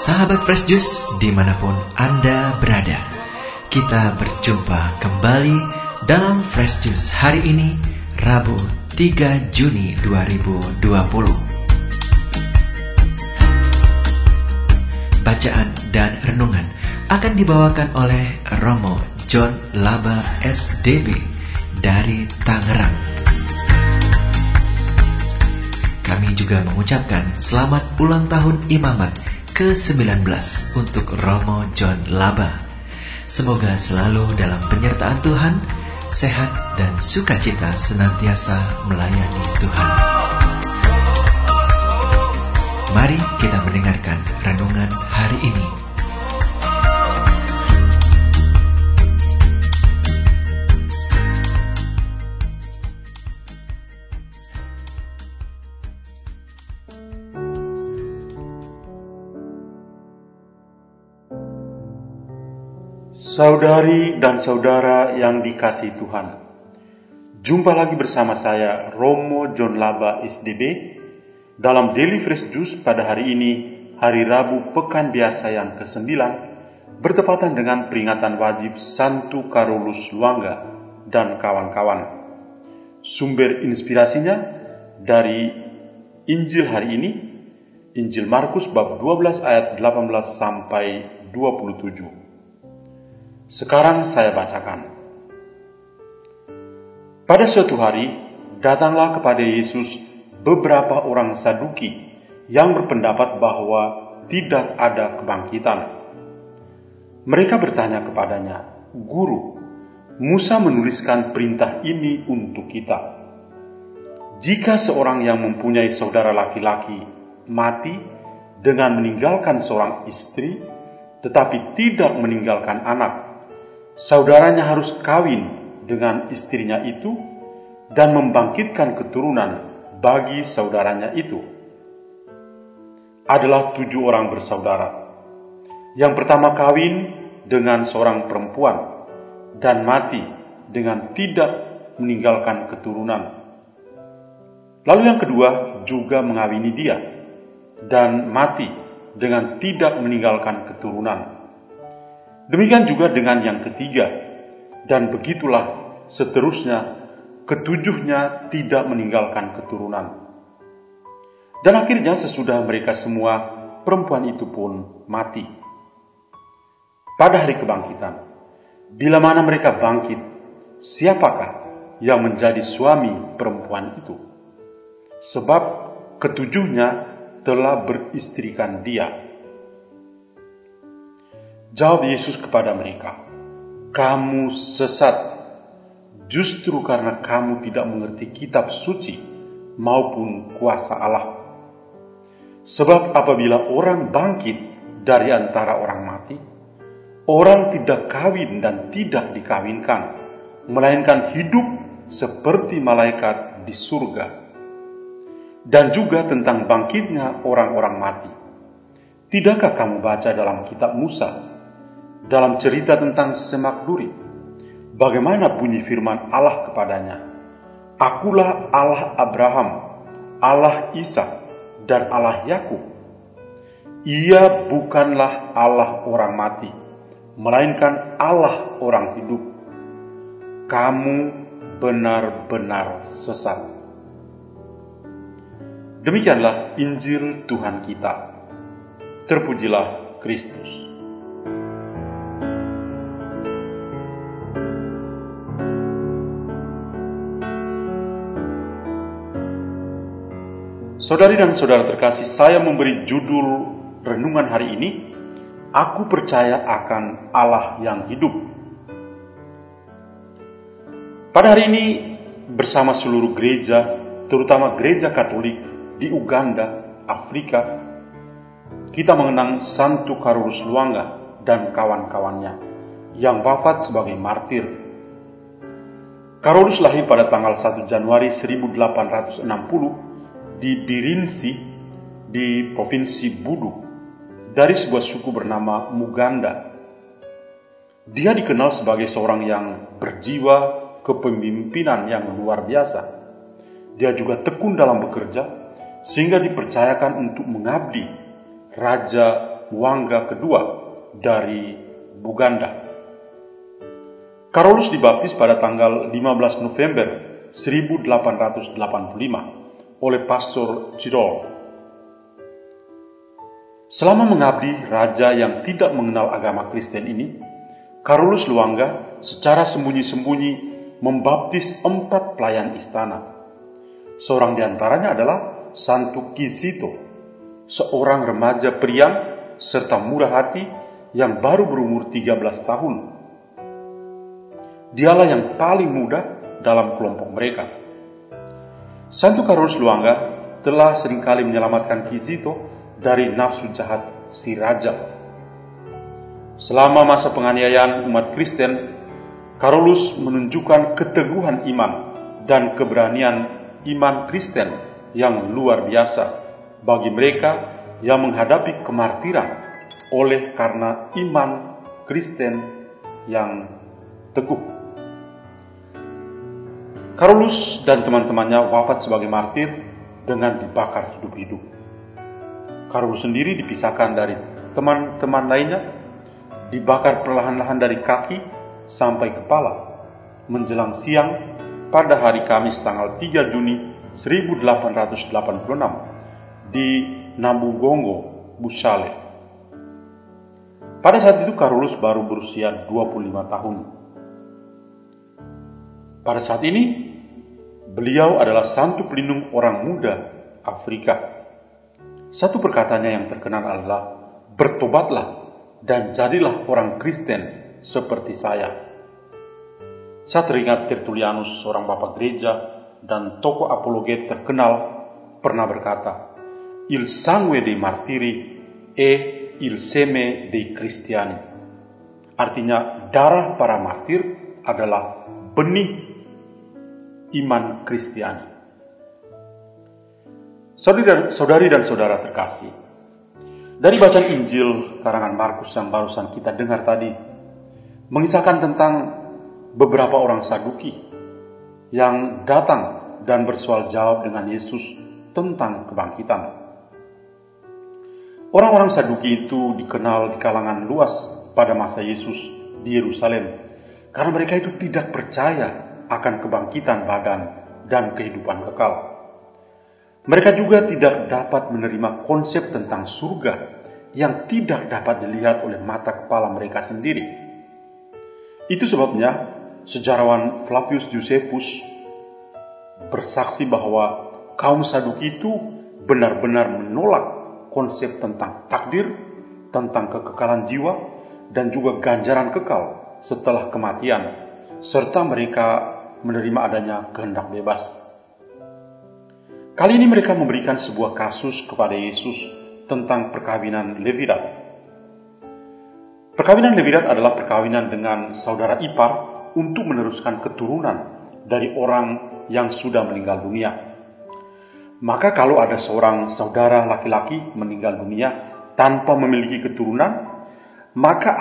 Sahabat Fresh Juice di mana pun Anda berada Kita berjumpa kembali dalam Fresh Juice hari ini Rabu 3 Juni 2020 Bacaan dan renungan akan dibawakan oleh Romo John Laba SDB dari Tangerang Kami juga mengucapkan selamat ulang tahun imamat ke-19 untuk Romo John Laba. Semoga selalu dalam penyertaan Tuhan, sehat dan sukacita senantiasa melayani Tuhan. Mari kita mendengarkan renungan hari ini. Saudari dan saudara yang dikasih Tuhan, jumpa lagi bersama saya Romo John Laba SDB dalam Daily Fresh Juice pada hari ini, hari Rabu Pekan Biasa yang ke-9, bertepatan dengan peringatan wajib Santu Karolus Luangga dan kawan-kawan. Sumber inspirasinya dari Injil hari ini, Injil Markus bab 12 ayat 18 sampai 27. Sekarang saya bacakan. Pada suatu hari, datanglah kepada Yesus beberapa orang Saduki yang berpendapat bahwa tidak ada kebangkitan. Mereka bertanya kepadanya, "Guru, Musa menuliskan perintah ini untuk kita. Jika seorang yang mempunyai saudara laki-laki mati dengan meninggalkan seorang istri, tetapi tidak meninggalkan anak, saudaranya harus kawin dengan istrinya itu dan membangkitkan keturunan bagi saudaranya itu. Adalah tujuh orang bersaudara. Yang pertama kawin dengan seorang perempuan dan mati dengan tidak meninggalkan keturunan. Lalu yang kedua juga mengawini dia dan mati dengan tidak meninggalkan keturunan. Demikian juga dengan yang ketiga, dan begitulah seterusnya, ketujuhnya tidak meninggalkan keturunan. Dan akhirnya sesudah mereka semua, perempuan itu pun mati. Pada hari kebangkitan, bila mana mereka bangkit, siapakah yang menjadi suami perempuan itu? Sebab ketujuhnya telah beristrikan dia. Jawab Yesus kepada mereka, "Kamu sesat justru karena kamu tidak mengerti kitab suci maupun kuasa Allah. Sebab apabila orang bangkit dari antara orang mati, orang tidak kawin dan tidak dikawinkan, melainkan hidup seperti malaikat di surga. Dan juga tentang bangkitnya orang-orang mati. Tidakkah kamu baca dalam kitab Musa dalam cerita tentang semak duri. Bagaimana bunyi firman Allah kepadanya? Akulah Allah Abraham, Allah Isa, dan Allah Yakub. Ia bukanlah Allah orang mati, melainkan Allah orang hidup. Kamu benar-benar sesat. Demikianlah Injil Tuhan kita. Terpujilah Kristus. Saudari dan saudara terkasih, saya memberi judul renungan hari ini, Aku percaya akan Allah yang hidup. Pada hari ini, bersama seluruh gereja, terutama gereja Katolik di Uganda, Afrika, kita mengenang Santu Karolus Luanga dan kawan-kawannya yang wafat sebagai martir. Karolus lahir pada tanggal 1 Januari 1860 di Birinsi di Provinsi Budu dari sebuah suku bernama Muganda. Dia dikenal sebagai seorang yang berjiwa kepemimpinan yang luar biasa. Dia juga tekun dalam bekerja, sehingga dipercayakan untuk mengabdi Raja Wangga kedua dari Buganda. Carolus dibaptis pada tanggal 15 November 1885 oleh Pastor Cirol. Selama mengabdi raja yang tidak mengenal agama Kristen ini, Carolus Luangga secara sembunyi-sembunyi membaptis empat pelayan istana. Seorang di antaranya adalah Santu Kisito, seorang remaja priang serta murah hati yang baru berumur 13 tahun Dialah yang paling muda dalam kelompok mereka. Santo Karolus Luangga telah sering kali menyelamatkan Kizito dari nafsu jahat si raja. Selama masa penganiayaan umat Kristen, Karolus menunjukkan keteguhan iman dan keberanian iman Kristen yang luar biasa bagi mereka yang menghadapi kemartiran oleh karena iman Kristen yang teguh. Carolus dan teman-temannya wafat sebagai martir dengan dibakar hidup-hidup. Carolus sendiri dipisahkan dari teman-teman lainnya, dibakar perlahan-lahan dari kaki sampai kepala, menjelang siang pada hari Kamis tanggal 3 Juni 1886 di Nabugongo, Busale. Pada saat itu Carolus baru berusia 25 tahun. Pada saat ini Beliau adalah santu pelindung orang muda Afrika. Satu perkataannya yang terkenal adalah, bertobatlah dan jadilah orang Kristen seperti saya. Saya teringat Tertullianus, seorang bapak gereja dan tokoh apologet terkenal, pernah berkata, Il sangue dei martiri e il seme dei cristiani. Artinya, darah para martir adalah benih iman Kristiani. Saudari dan saudara terkasih, dari bacaan Injil karangan Markus yang barusan kita dengar tadi, mengisahkan tentang beberapa orang Saduki yang datang dan bersoal jawab dengan Yesus tentang kebangkitan. Orang-orang Saduki itu dikenal di kalangan luas pada masa Yesus di Yerusalem karena mereka itu tidak percaya akan kebangkitan badan dan kehidupan kekal. Mereka juga tidak dapat menerima konsep tentang surga yang tidak dapat dilihat oleh mata kepala mereka sendiri. Itu sebabnya sejarawan Flavius Josephus bersaksi bahwa kaum Saduki itu benar-benar menolak konsep tentang takdir, tentang kekekalan jiwa, dan juga ganjaran kekal setelah kematian, serta mereka menerima adanya kehendak bebas. Kali ini mereka memberikan sebuah kasus kepada Yesus tentang perkawinan Levirat. Perkawinan Levirat adalah perkawinan dengan saudara ipar untuk meneruskan keturunan dari orang yang sudah meninggal dunia. Maka kalau ada seorang saudara laki-laki meninggal dunia tanpa memiliki keturunan, maka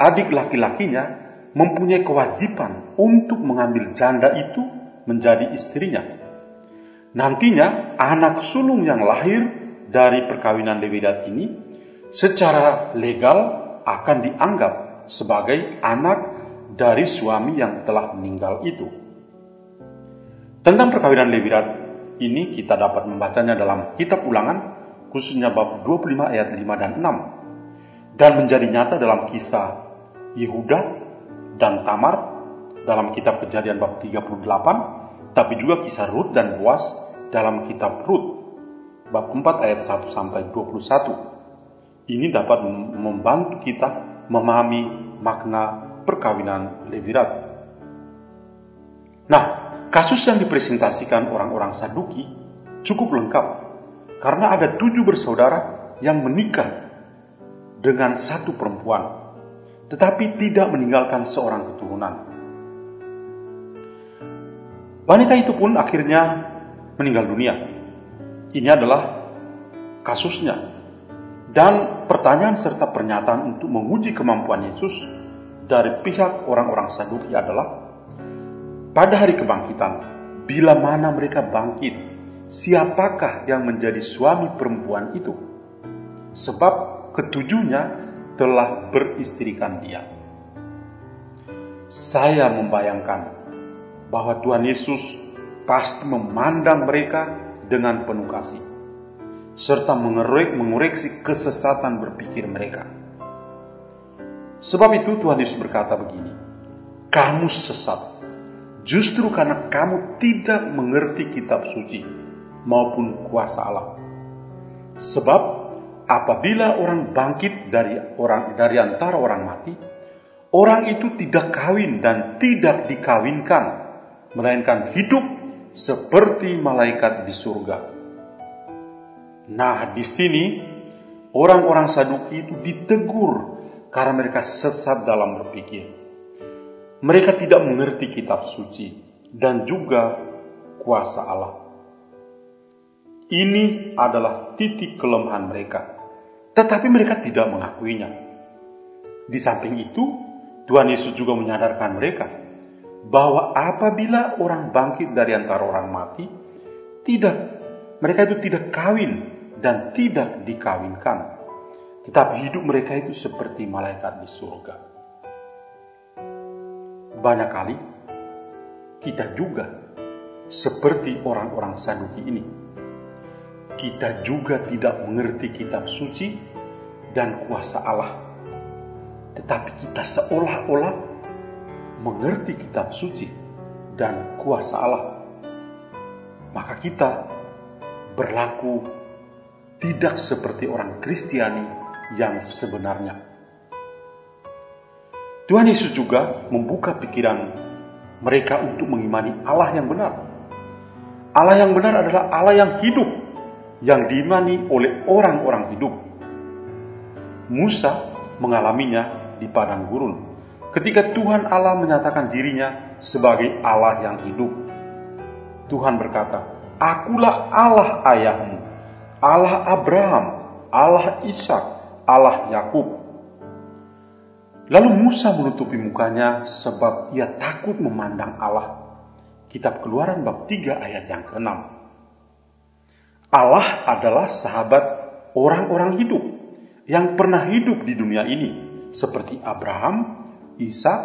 adik laki-lakinya mempunyai kewajiban untuk mengambil janda itu menjadi istrinya. Nantinya anak sulung yang lahir dari perkawinan Lewidat ini secara legal akan dianggap sebagai anak dari suami yang telah meninggal itu. Tentang perkawinan Lewidat ini kita dapat membacanya dalam kitab ulangan khususnya bab 25 ayat 5 dan 6 dan menjadi nyata dalam kisah Yehuda dan Tamar dalam kitab Kejadian bab 38, tapi juga kisah Rut dan Boas dalam kitab Rut bab 4 ayat 1 sampai 21. Ini dapat membantu kita memahami makna perkawinan Levirat. Nah, kasus yang dipresentasikan orang-orang Saduki cukup lengkap karena ada tujuh bersaudara yang menikah dengan satu perempuan tetapi tidak meninggalkan seorang keturunan. Wanita itu pun akhirnya meninggal dunia. Ini adalah kasusnya. Dan pertanyaan serta pernyataan untuk menguji kemampuan Yesus dari pihak orang-orang Saduki adalah, pada hari kebangkitan, bila mana mereka bangkit, siapakah yang menjadi suami perempuan itu? Sebab ketujuhnya telah beristrikan dia. Saya membayangkan bahwa Tuhan Yesus pasti memandang mereka dengan penuh kasih, serta mengoreksi kesesatan berpikir mereka. Sebab itu Tuhan Yesus berkata begini, kamu sesat Justru karena kamu tidak mengerti kitab suci maupun kuasa Allah. Sebab apabila orang bangkit dari orang dari antara orang mati, orang itu tidak kawin dan tidak dikawinkan, melainkan hidup seperti malaikat di surga. Nah, di sini orang-orang Saduki itu ditegur karena mereka sesat dalam berpikir. Mereka tidak mengerti kitab suci dan juga kuasa Allah. Ini adalah titik kelemahan mereka, tetapi mereka tidak mengakuinya. Di samping itu, Tuhan Yesus juga menyadarkan mereka bahwa apabila orang bangkit dari antara orang mati, tidak mereka itu tidak kawin dan tidak dikawinkan, tetapi hidup mereka itu seperti malaikat di surga banyak kali kita juga seperti orang-orang Saduki ini. Kita juga tidak mengerti kitab suci dan kuasa Allah. Tetapi kita seolah-olah mengerti kitab suci dan kuasa Allah. Maka kita berlaku tidak seperti orang Kristiani yang sebenarnya. Tuhan Yesus juga membuka pikiran mereka untuk mengimani Allah yang benar. Allah yang benar adalah Allah yang hidup, yang diimani oleh orang-orang hidup. Musa mengalaminya di padang gurun ketika Tuhan Allah menyatakan dirinya sebagai Allah yang hidup. Tuhan berkata, Akulah Allah ayahmu, Allah Abraham, Allah Ishak, Allah Yakub. Lalu Musa menutupi mukanya sebab ia takut memandang Allah. Kitab Keluaran bab 3 ayat yang ke-6. Allah adalah sahabat orang-orang hidup yang pernah hidup di dunia ini seperti Abraham, Ishak,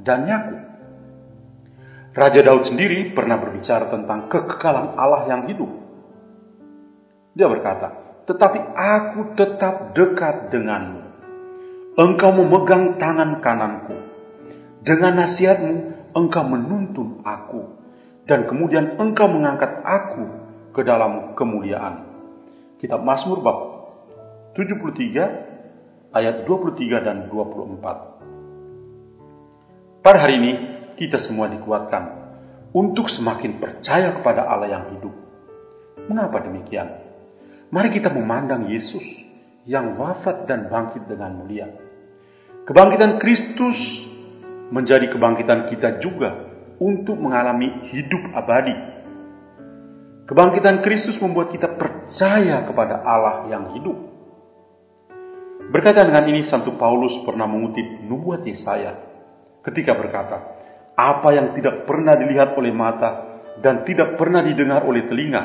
dan Yakub. Raja Daud sendiri pernah berbicara tentang kekekalan Allah yang hidup. Dia berkata, "Tetapi aku tetap dekat denganmu engkau memegang tangan kananku. Dengan nasihatmu, engkau menuntun aku. Dan kemudian engkau mengangkat aku ke dalam kemuliaan. Kitab Mazmur bab 73 ayat 23 dan 24. Pada hari ini kita semua dikuatkan untuk semakin percaya kepada Allah yang hidup. Mengapa demikian? Mari kita memandang Yesus yang wafat dan bangkit dengan mulia Kebangkitan Kristus menjadi kebangkitan kita juga untuk mengalami hidup abadi. Kebangkitan Kristus membuat kita percaya kepada Allah yang hidup. Berkaitan dengan ini, Santo Paulus pernah mengutip nubuat Yesaya ketika berkata, apa yang tidak pernah dilihat oleh mata dan tidak pernah didengar oleh telinga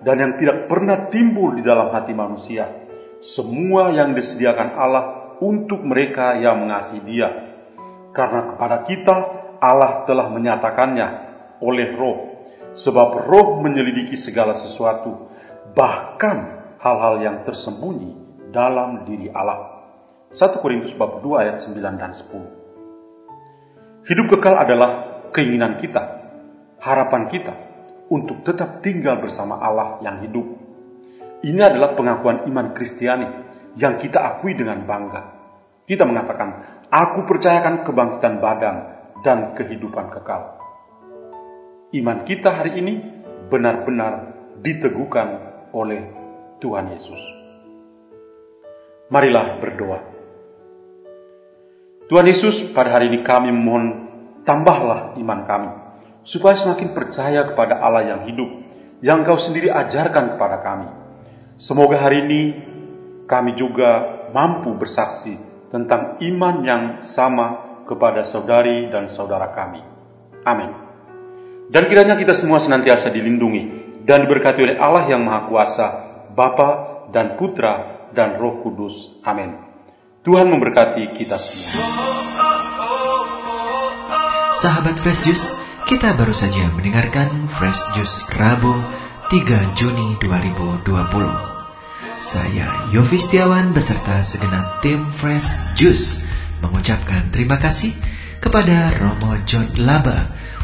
dan yang tidak pernah timbul di dalam hati manusia, semua yang disediakan Allah untuk mereka yang mengasihi Dia. Karena kepada kita Allah telah menyatakannya oleh Roh, sebab Roh menyelidiki segala sesuatu, bahkan hal-hal yang tersembunyi dalam diri Allah. 1 Korintus bab 2 ayat 9 dan 10. Hidup kekal adalah keinginan kita, harapan kita untuk tetap tinggal bersama Allah yang hidup. Ini adalah pengakuan iman Kristiani yang kita akui dengan bangga. Kita mengatakan, aku percayakan kebangkitan badan dan kehidupan kekal. Iman kita hari ini benar-benar diteguhkan oleh Tuhan Yesus. Marilah berdoa. Tuhan Yesus, pada hari ini kami memohon tambahlah iman kami, supaya semakin percaya kepada Allah yang hidup, yang Kau sendiri ajarkan kepada kami. Semoga hari ini kami juga mampu bersaksi tentang iman yang sama kepada saudari dan saudara kami. Amin. Dan kiranya kita semua senantiasa dilindungi dan diberkati oleh Allah yang Maha Kuasa, Bapa dan Putra dan Roh Kudus. Amin. Tuhan memberkati kita semua. Sahabat Fresh Juice, kita baru saja mendengarkan Fresh Juice Rabu 3 Juni 2020. Saya Yofi Setiawan beserta segenap tim Fresh Juice mengucapkan terima kasih kepada Romo John Laba